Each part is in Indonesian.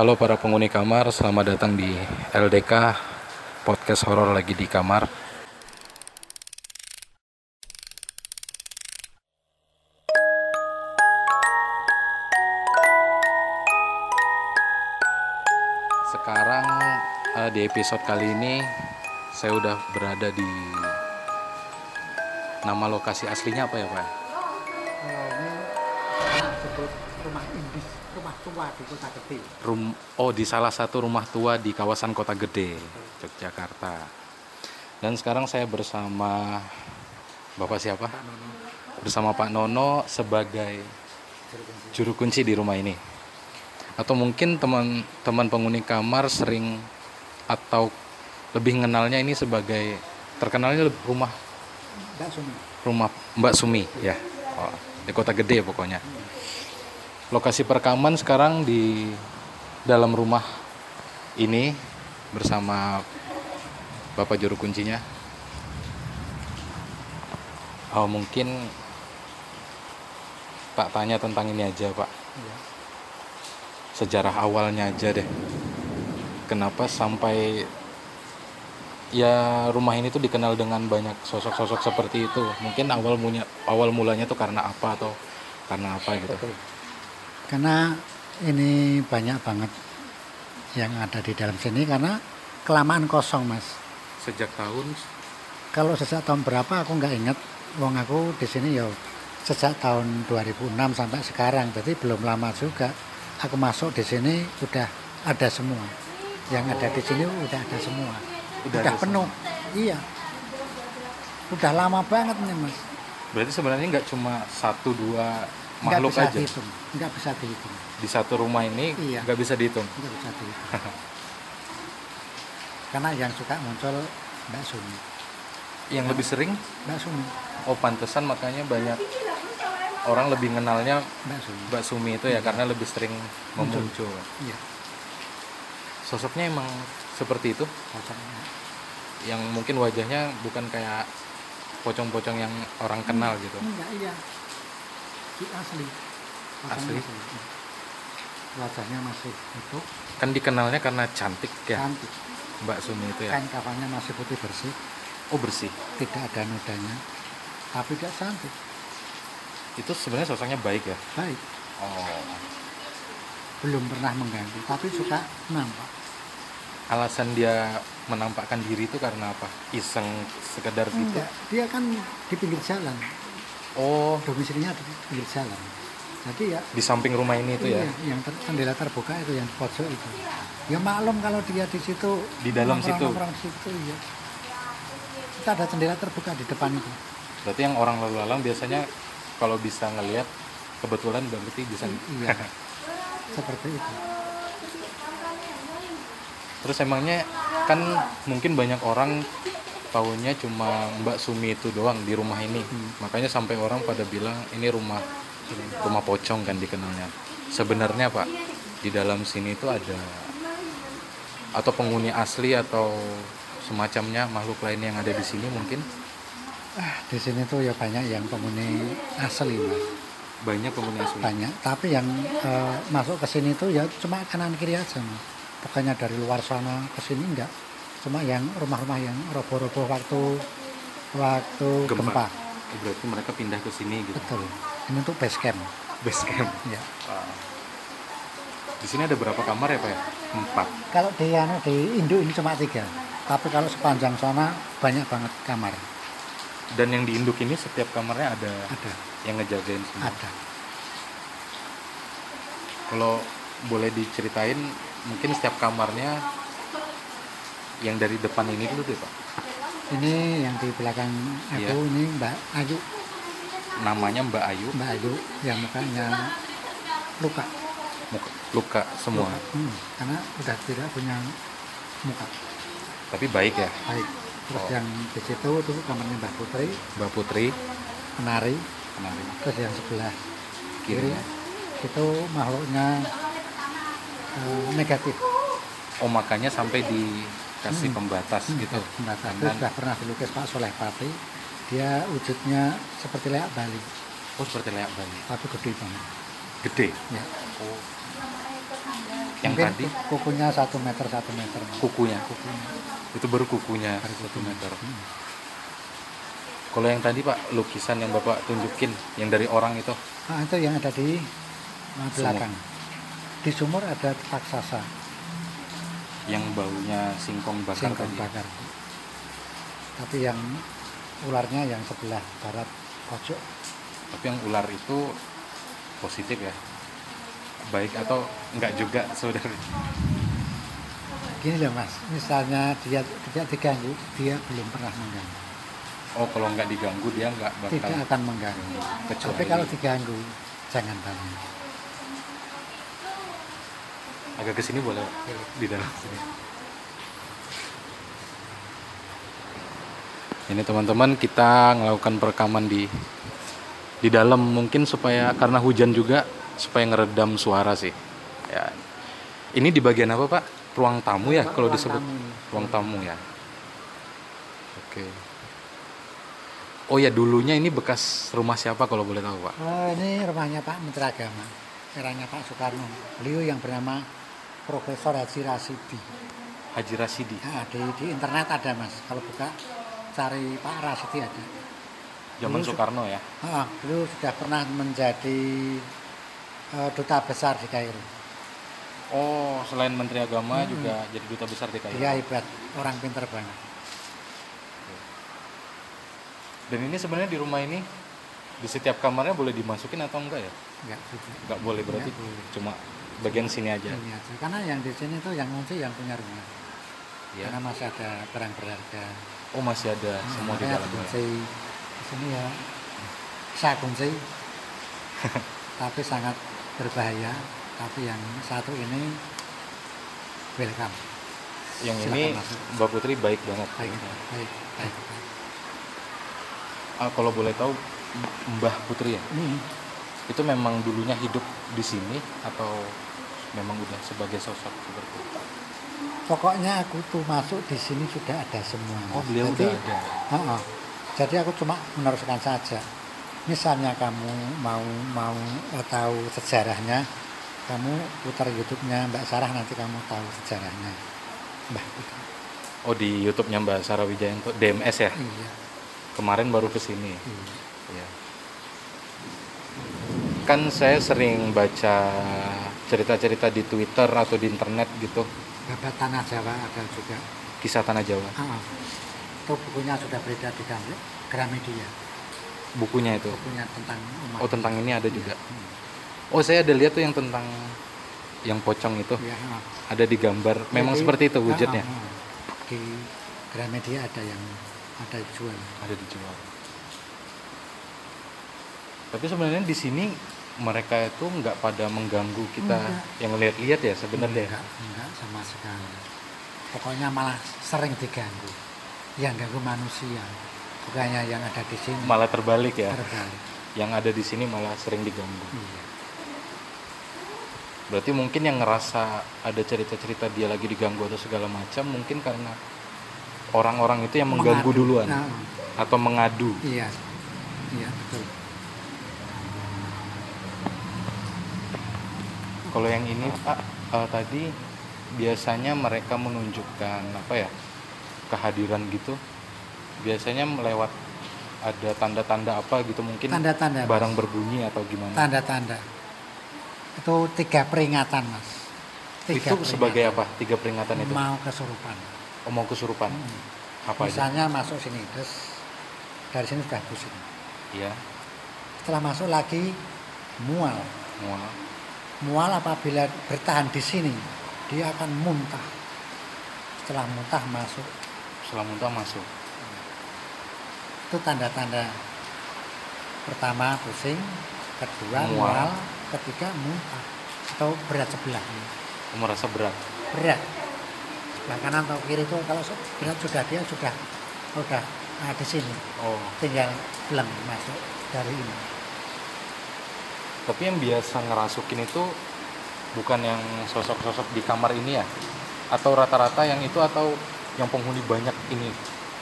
Halo para penghuni kamar, selamat datang di LDK Podcast Horor lagi di kamar. Sekarang eh, di episode kali ini saya udah berada di nama lokasi aslinya apa ya Pak? Tua di kota gede. Rum oh di salah satu rumah tua di kawasan Kota Gede, Yogyakarta. Dan sekarang saya bersama Bapak siapa? Pak Nono Bersama Pak Nono sebagai Juru juru kunci di rumah ini. Atau mungkin teman-teman penghuni kamar sering atau lebih mengenalnya ini sebagai terkenalnya rumah Mbak Sumi. rumah Mbak Sumi ya. Oh, di Kota Gede pokoknya. Lokasi perekaman sekarang di dalam rumah ini bersama Bapak juru kuncinya. Oh, mungkin tak tanya tentang ini aja, Pak. Iya. Sejarah awalnya aja deh. Kenapa sampai ya rumah ini tuh dikenal dengan banyak sosok-sosok seperti itu. Mungkin awal mulanya awal mulanya tuh karena apa atau karena apa gitu. Karena ini banyak banget yang ada di dalam sini karena kelamaan kosong mas. Sejak tahun Kalau sejak tahun berapa aku nggak ingat. Wong aku di sini ya sejak tahun 2006 sampai sekarang. Jadi belum lama juga. Aku masuk di sini udah ada semua. Yang ada di sini udah ada semua. Udah Udah, ada penuh. Iya. Udah lama banget nih mas. berarti sebenarnya nggak cuma satu dua Nggak makhluk bisa aja dihitung. Nggak bisa dihitung. di satu rumah ini Iya. nggak bisa dihitung. Nggak bisa dihitung. Karena yang suka muncul Mbak Sumi. Yang lebih sering Mbak Sumi. oh pantesan makanya banyak orang lebih kenalnya Mbak Sumi. Mbak Sumi itu ya karena lebih sering memuncul. Iya. Sosoknya emang seperti itu Pocongnya. yang mungkin wajahnya bukan kayak pocong-pocong yang orang kenal gitu. Enggak iya. Asli. Asli? Pocongnya Iya. Wajahnya masih utuh, Kan dikenalnya karena cantik ya cantik. Mbak Sumi itu ya. Kain kafannya masih putih bersih, Oh bersih. tidak ada nodanya. Tapi dia cantik, Itu sebenarnya sosoknya baik ya. baik. Oh. Belum pernah mengganggu, tapi suka nampak. Alasan dia menampakkan diri itu karena apa? Iseng sekedar gitu. Enggak, dia kan di pinggir jalan. Oh, Domisilinya di pinggir jalan. Jadi ya di samping rumah ini itu ya. Iya, yang ter, jendela terbuka itu yang di pojok itu. Ya maklum kalau dia di situ Di dalam nongkrong- situ? nongkrong situ ya. Kita ada jendela terbuka di depan itu. Berarti yang orang lalu lalang biasanya kalau bisa ngelihat kebetulan berarti bisa. Iya. Seperti itu. Terus emangnya kan mungkin banyak orang tahunya cuma Mbak Sumi itu doang di rumah ini. Hmm. Makanya sampai orang pada bilang ini rumah rumah pocong kan dikenalnya. Sebenarnya Pak, di dalam sini itu ada atau penghuni asli atau semacamnya makhluk lain yang ada di sini mungkin Ah, di sini tuh ya banyak yang penghuni asli mas. banyak penghuni asli. Banyak. Tapi yang eh, masuk ke sini tuh ya cuma kanan kiri aja mas. Bukannya dari luar sana ke sini enggak. Cuma yang rumah-rumah yang roboh-roboh waktu waktu Gempa. gempa. Oh, berarti mereka pindah ke sini gitu. Betul. Ini tuh base camp. Base camp. Ya. Di sini ada berapa kamar ya Pak? ya? Empat. Kalau di anu di Indo ini cuma tiga. Tapi kalau sepanjang sana banyak banget kamar. Dan yang di induk ini setiap kamarnya ada Ada, yang ngejagain semua. ada. Kalau boleh diceritain, mungkin setiap kamarnya yang dari depan ini dulu deh Pak. Ini yang di belakang aku Iya. ini Mbak Ayu, Namanya Mbak Ayu, Mbak Ayu yang mukanya luka. muka, luka semua. Hmm, karena udah tidak punya muka. Tapi baik ya, Baik. Terus Oh. yang di situ tuh kamarnya Mbak Putri, Mbak Putri. penari. Kenalin. Terus yang sebelah Kiri. kiri itu makhluknya eh, negatif. Oh makanya sampai dikasih Hmm. pembatas gitu. Pembatas. Itu sudah pernah dilukis Pak Soleh Pati. Dia wujudnya seperti leak Bali, Oh seperti leak Bali. tapi gede banget. Gede. Ya. Oh. yang Mungkin tadi kukunya satu meter satu meter kukunya kukunya itu baru kukunya Baru satu meter Hmm. kalau yang tadi pak lukisan yang bapak tunjukin yang dari orang itu Nah, itu yang ada di uh, belakang di sumur ada raksasa yang baunya singkong bakar singkong tadi. bakar. Tapi yang ularnya yang sebelah barat pojok. Tapi yang ular itu positif ya. Baik atau enggak juga saudara? Gini loh mas. Misalnya dia tidak diganggu dia belum pernah mengganggu. Oh kalau nggak diganggu dia nggak bakal tidak akan mengganggu. Kecuali- tapi kalau diganggu jangan tanya agak ke sini boleh Pak? di dalam sini. Ini teman-teman kita melakukan perekaman di di dalam mungkin supaya karena hujan juga supaya ngeredam suara sih. Ya. Ini di bagian apa pak? Ruang tamu ya kalau Ruang disebut tamu ruang tamu ya. Oke. Oh ya dulunya ini bekas rumah siapa kalau boleh tahu pak? Oh, ini rumahnya Pak Menteri Agama eranya Pak Soekarno. Beliau yang bernama Profesor Haji Rasidi Haji Rasidi Nah, di, di internet ada mas. Kalau buka cari Pak Rasidi ada. Zaman Dulu- Soekarno ya? beliau sudah pernah menjadi eh, duta besar di Kairo. Oh, selain Menteri Agama Hmm. juga jadi duta besar di Kairo. dia hebat. Orang pinter banget. Dan ini sebenarnya di rumah ini di setiap kamarnya boleh dimasukin atau enggak ya? enggak Enggak boleh berarti Nggak boleh. cuma bagian sini aja. Ini aja. karena yang di sini tuh yang kunci yang punya rumah Ya. karena masih ada barang berharga Oh, masih ada Nah, semua di dalamnya. kunci di sini ya saya kunci tapi sangat berbahaya tapi yang satu ini welcome Yang Silakan ini masuk. Mbak Putri baik banget. baik baik baik, baik. Ah, kalau boleh tahu Mbah Putri ya, ini itu memang dulunya hidup di sini atau memang udah sebagai sosok seperti itu? pokoknya aku tuh masuk di sini sudah ada semua Oh, beliau Jadi, udah ada. Heeh. jadi aku cuma meneruskan saja misalnya kamu mau mau eh, tahu sejarahnya kamu putar YouTube-nya Mbak Sarah nanti kamu tahu sejarahnya Mbak. Oh, di YouTube-nya Mbak Sarah Wijayanto DMS ya. iya Kemarin baru ke sini. iya Iya. Kan saya sering baca cerita-cerita di Twitter atau di internet gitu, Babat Tanah Jawa ada juga kisah tanah Jawa. Ah, ah. itu bukunya sudah beredar di Gramedia Bukunya itu. bukunya tentang umat Oh, tentang ini ada juga. Hmm. Oh, saya ada lihat tuh yang tentang yang pocong itu Iya, ah. ada di gambar. Memang Jadi, seperti itu wujudnya. ah, ah. di Gramedia ada yang ada jual Ada dijual. Tapi sebenarnya di sini mereka itu nggak pada mengganggu kita Enggak. yang lihat-lihat ya sebenarnya. enggak enggak sama sekali pokoknya malah sering diganggu yang ganggu manusia bukannya yang ada di sini Malah terbalik ya. terbalik Yang ada di sini malah sering diganggu. iya Berarti mungkin yang ngerasa ada cerita-cerita dia lagi diganggu atau segala macam mungkin karena orang-orang itu yang mengganggu Mengadu. duluan Nah, atau mengadu. iya iya betul Kalau yang ini Pak eh, tadi biasanya mereka menunjukkan apa ya kehadiran gitu. Biasanya melewat ada tanda-tanda apa gitu mungkin tanda-tanda Mas. barang berbunyi atau gimana. tanda-tanda itu tiga peringatan mas itu sebagai apa? Tiga peringatan itu. mau kesurupan Oh, mau kesurupan. Hmm. Apa aja? misalnya masuk sini terus dari sini sudah pusing Iya. setelah masuk lagi mual Mual. Mual apabila bertahan di sini dia akan muntah. Setelah muntah masuk. Setelah muntah masuk. itu tanda-tanda pertama pusing. Kedua Mual. mual, ketiga muntah. Atau berat sebelah. Merasa berat. berat. Sebelah kanan atau kiri itu kalau berat sudah dia sudah sudah nah, di sini. Oh. tinggal belum masuk dari ini Tapi yang biasa ngerasukin itu bukan yang sosok-sosok di kamar ini ya? Atau rata-rata yang itu atau yang penghuni banyak ini?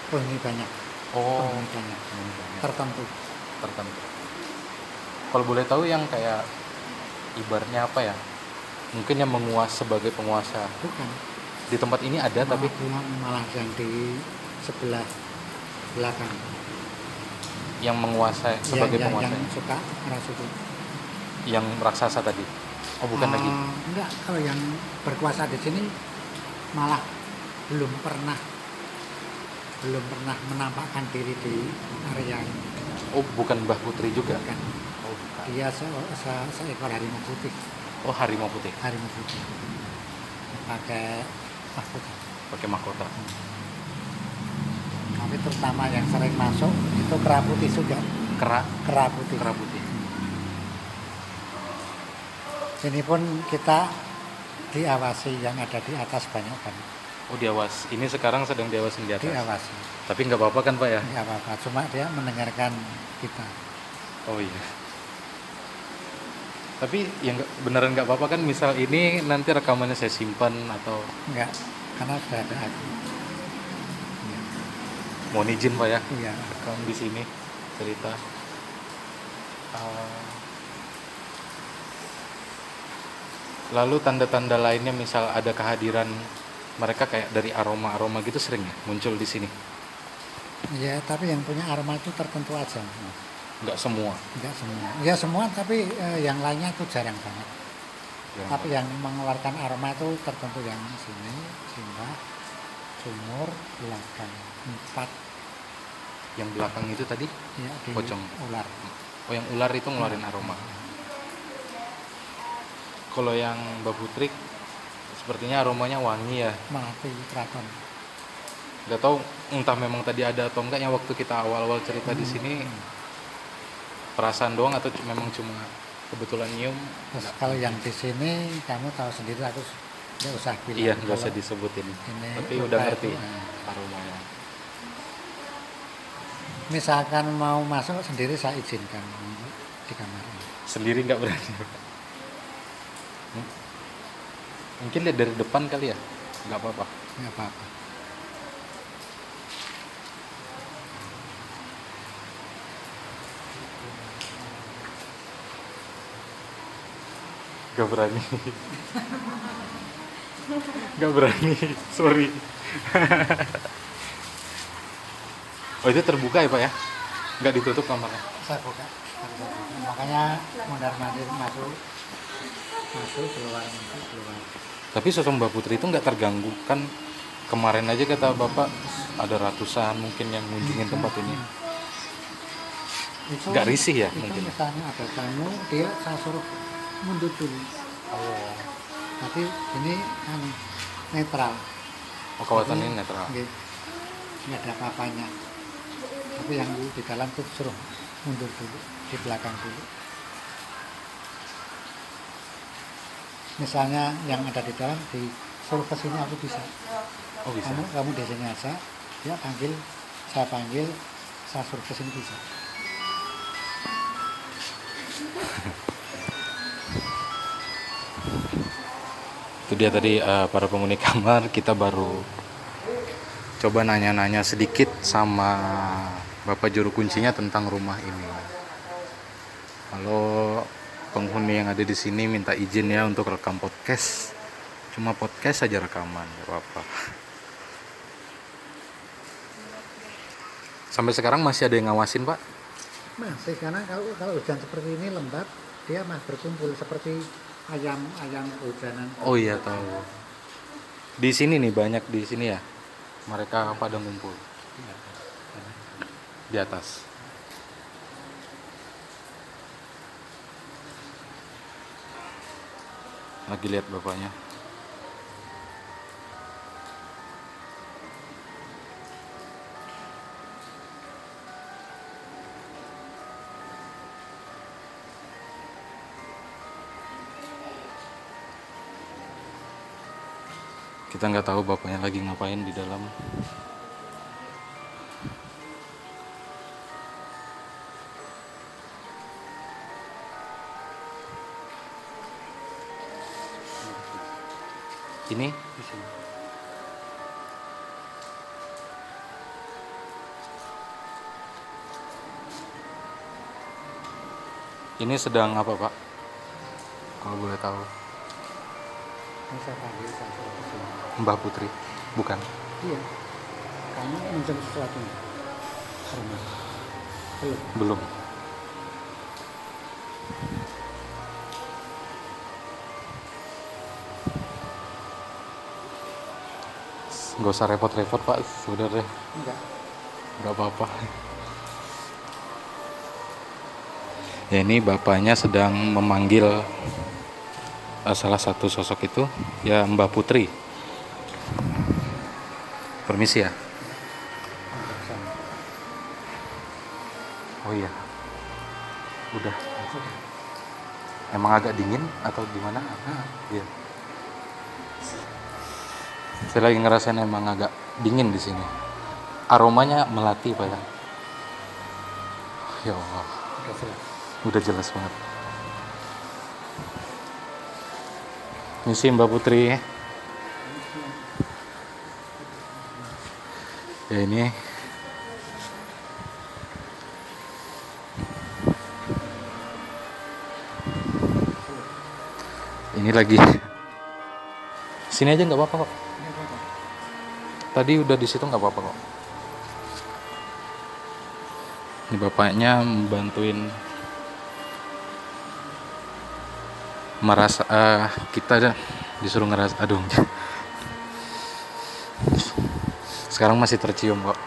ini banyak Oh, penghuni banyak penghuni banyak. tertentu tertentu. Kalau boleh tahu yang kayak ibarnya apa ya? mungkin yang menguas sebagai penguasa bukan di tempat ini ada tapi malah, malah yang di sebelah belakang yang menguasai sebagai yang, penguasa yang suka rasuku yang raksasa tadi. Oh bukan Ah, lagi enggak. Kalau yang berkuasa di sini malah belum pernah belum pernah menampakkan diri di area ini. Oh bukan Mbah Putri juga? Bukan. oh bukan. Dia se se- seekor harimau putih. Oh harimau putih. Harimau putih. Pakai mahkota. Pakai mahkota. Tapi terutama yang sering masuk itu kera putih juga. Kera? Kera putih. Kera putih ini pun kita diawasi yang ada di atas banyak kan oh diawas. Ini sekarang sedang diawasin di atas? Diawasi. Tapi nggak apa-apa kan pak ya? Nggak apa-apa. Cuma dia mendengarkan kita. Oh iya. Tapi yang nggak- beneran nggak apa-apa kan misal ini nanti rekamannya saya simpan atau? Enggak karena sudah ada aku Iya. mohon izin pak ya. Iya. Rekam di sini cerita. Uh, lalu tanda-tanda lainnya misal ada kehadiran mereka kayak dari aroma-aroma gitu sering ya muncul di sini? Ya tapi yang punya aroma itu tertentu aja. Nggak semua? Enggak semua. Ya semua tapi eh, yang lainnya itu jarang banget. Yang, tapi yang mengeluarkan aroma itu tertentu yang sini simbah sumur belakang empat. Yang belakang itu tadi? Ya Pocong. ular. Oh yang ular itu ngeluarin aroma kalau yang Mbak Putri sepertinya aromanya wangi ya. Melati keraton. Nggak tahu entah memang tadi ada atau enggak yang waktu kita awal-awal cerita di sini perasaan doang atau memang cuma kebetulan nyium? Terus kalau yang di sini kamu tahu sendiri aku nggak usah bilang. iya nggak usah disebutin. ini tapi udah ngerti eh, aromanya Misalkan mau masuk sendiri saya izinkan di kamar ini. sendiri nggak berani Hmm? mungkin lihat dari depan kali ya nggak apa-apa Nggak apa-apa. nggak berani nggak berani sorry oh itu terbuka ya pak ya nggak ditutup kamarnya Saya buka. Saya buka. Makanya mondar mandir masuk masuk keluar masuk keluar. tapi sosok mbak putri itu nggak terganggu kan kemarin aja kata bapak ada ratusan mungkin yang ngunjungin tempat ini Itu, nggak risih ya itu mungkin misalnya ada tamu dia saya suruh mundur dulu. oh Tapi ini kan netral. oh kawasan ini netral Nggih. Nggak ada apa-apanya. Tapi yang di dalam tuh suruh mundur dulu, di belakang dulu. Misalnya yang ada di dalam disuruh ke sini aku bisa. oh bisa Kamu kamu di sini aja, dia panggil, saya panggil, saya suruh ke sini bisa. itu dia tadi eh, para penghuni kamar kita baru coba nanya-nanya sedikit sama bapak juru kuncinya tentang rumah ini kalau penghuni yang ada di sini minta izin ya untuk rekam podcast. Cuma podcast saja rekaman gak apa-apa. Sampai sekarang masih ada yang ngawasin pak? Masih karena kalau kalau hujan seperti ini lembab, dia masih berkumpul seperti ayam ayam hujanan. oh iya tahu. Di sini nih banyak di sini ya? Mereka pada ngumpul. Di atas lagi lihat bapaknya. Kita nggak tahu bapaknya lagi ngapain di dalam ini ini sedang apa pak kalau boleh tahu Ini saya panggil. Mbah Putri bukan Iya. Kamu mencari sesuatu. Belum. belum nggak usah repot-repot pak. Sebenarnya Enggak. nggak apa-apa. Ya ini bapaknya sedang memanggil eh, salah satu sosok itu ya Mbak Putri. Permisi ya. Enggak oh iya. Udah. Emang agak dingin atau gimana? Iya saya lagi ngerasain emang agak dingin di sini. Aromanya melati pak ya. Ya Allah. Udah jelas. banget. Misi Mbak Putri. Ya ini. Ini lagi. Sini aja nggak apa-apa kok? Tadi udah di situ nggak apa-apa kok ini bapaknya membantuin merasa eh, kita dah disuruh ngerasa aduh sekarang masih tercium kok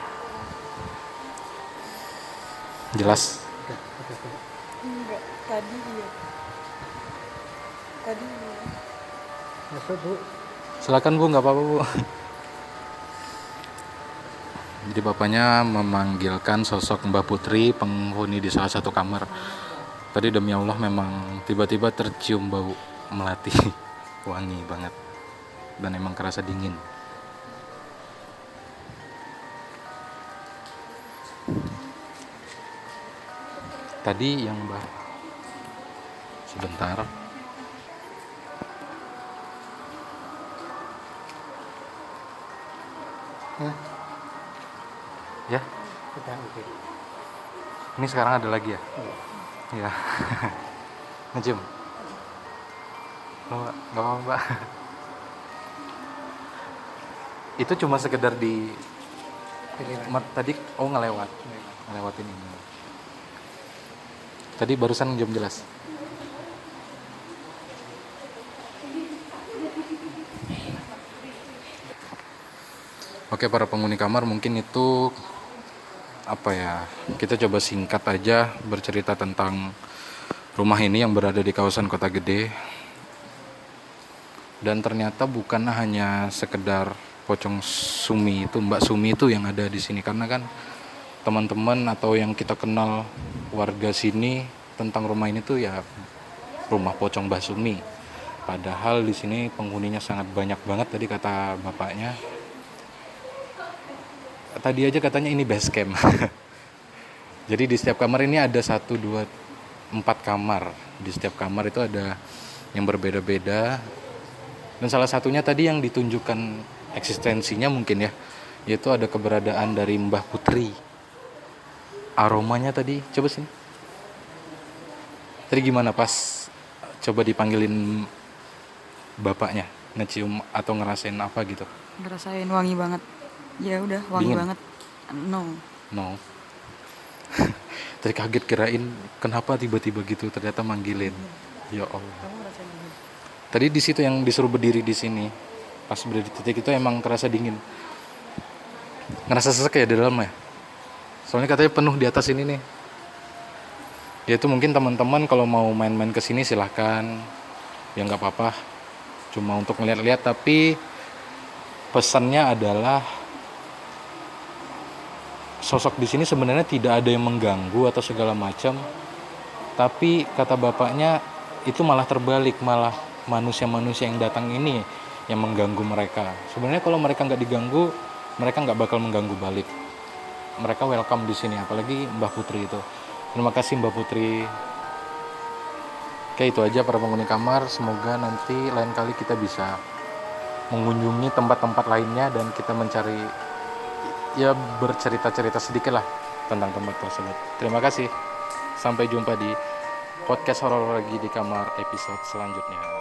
jelas. Enggak, tadi iya. Tadi iya. Masuk bu. silakan bu nggak apa-apa bu jadi bapaknya memanggilkan sosok Mbak Putri penghuni di salah satu kamar. Tadi demi Allah memang tiba-tiba tercium bau melati. Wangi banget. Dan emang kerasa dingin. Tadi yang Mbak sebentar. Hah? Ya oke. ini sekarang ada lagi ya Iya. Iya. Lo nggak nggak apa-apa, Mbak. Itu cuma sekedar di tadi oh ngelewat, ngelewatin ini. Tadi barusan jam jelas. Oke para penghuni kamar mungkin itu apa ya kita coba singkat aja bercerita tentang rumah ini yang berada di kawasan kota gede. Dan ternyata bukan hanya sekedar pocong Sumi itu Mbak Sumi itu yang ada di sini. Karena kan teman-teman atau yang kita kenal warga sini tentang rumah ini tuh ya rumah pocong Mbak Sumi. Padahal di sini penghuninya sangat banyak banget tadi kata bapaknya tadi aja katanya ini base camp. Jadi di setiap kamar ini ada satu, dua, empat kamar. Di setiap kamar itu ada yang berbeda-beda. Dan salah satunya tadi yang ditunjukkan eksistensinya mungkin ya, yaitu ada keberadaan dari Mbah Putri. Aromanya tadi, coba sini. Tadi gimana pas coba dipanggilin bapaknya, ngecium atau ngerasain apa gitu? Ngerasain wangi banget. Ya udah, wangi Dingin? banget. No. No. Tadi kaget kirain kenapa tiba-tiba gitu ternyata manggilin. Ya Allah. Tadi di situ yang disuruh berdiri di sini. Pas berdiri di titik itu emang kerasa dingin. Ngerasa sesek ya di dalam ya. Soalnya katanya penuh di atas ini nih. Ya itu mungkin teman-teman kalau mau main-main ke sini silahkan. Ya nggak apa-apa. Cuma untuk ngeliat-liat tapi pesannya adalah sosok di sini sebenarnya tidak ada yang mengganggu atau segala macam. Tapi kata bapaknya itu malah terbalik malah manusia-manusia yang datang ini yang mengganggu mereka. Sebenarnya kalau mereka nggak diganggu mereka nggak bakal mengganggu balik. Mereka welcome di sini apalagi Mbah Putri itu. Terima kasih Mbah Putri. Oke itu aja para penghuni kamar. Semoga nanti lain kali kita bisa mengunjungi tempat-tempat lainnya dan kita mencari ya bercerita-cerita sedikit lah tentang tempat tersebut. Terima kasih. Sampai jumpa di podcast horor lagi di kamar episode selanjutnya.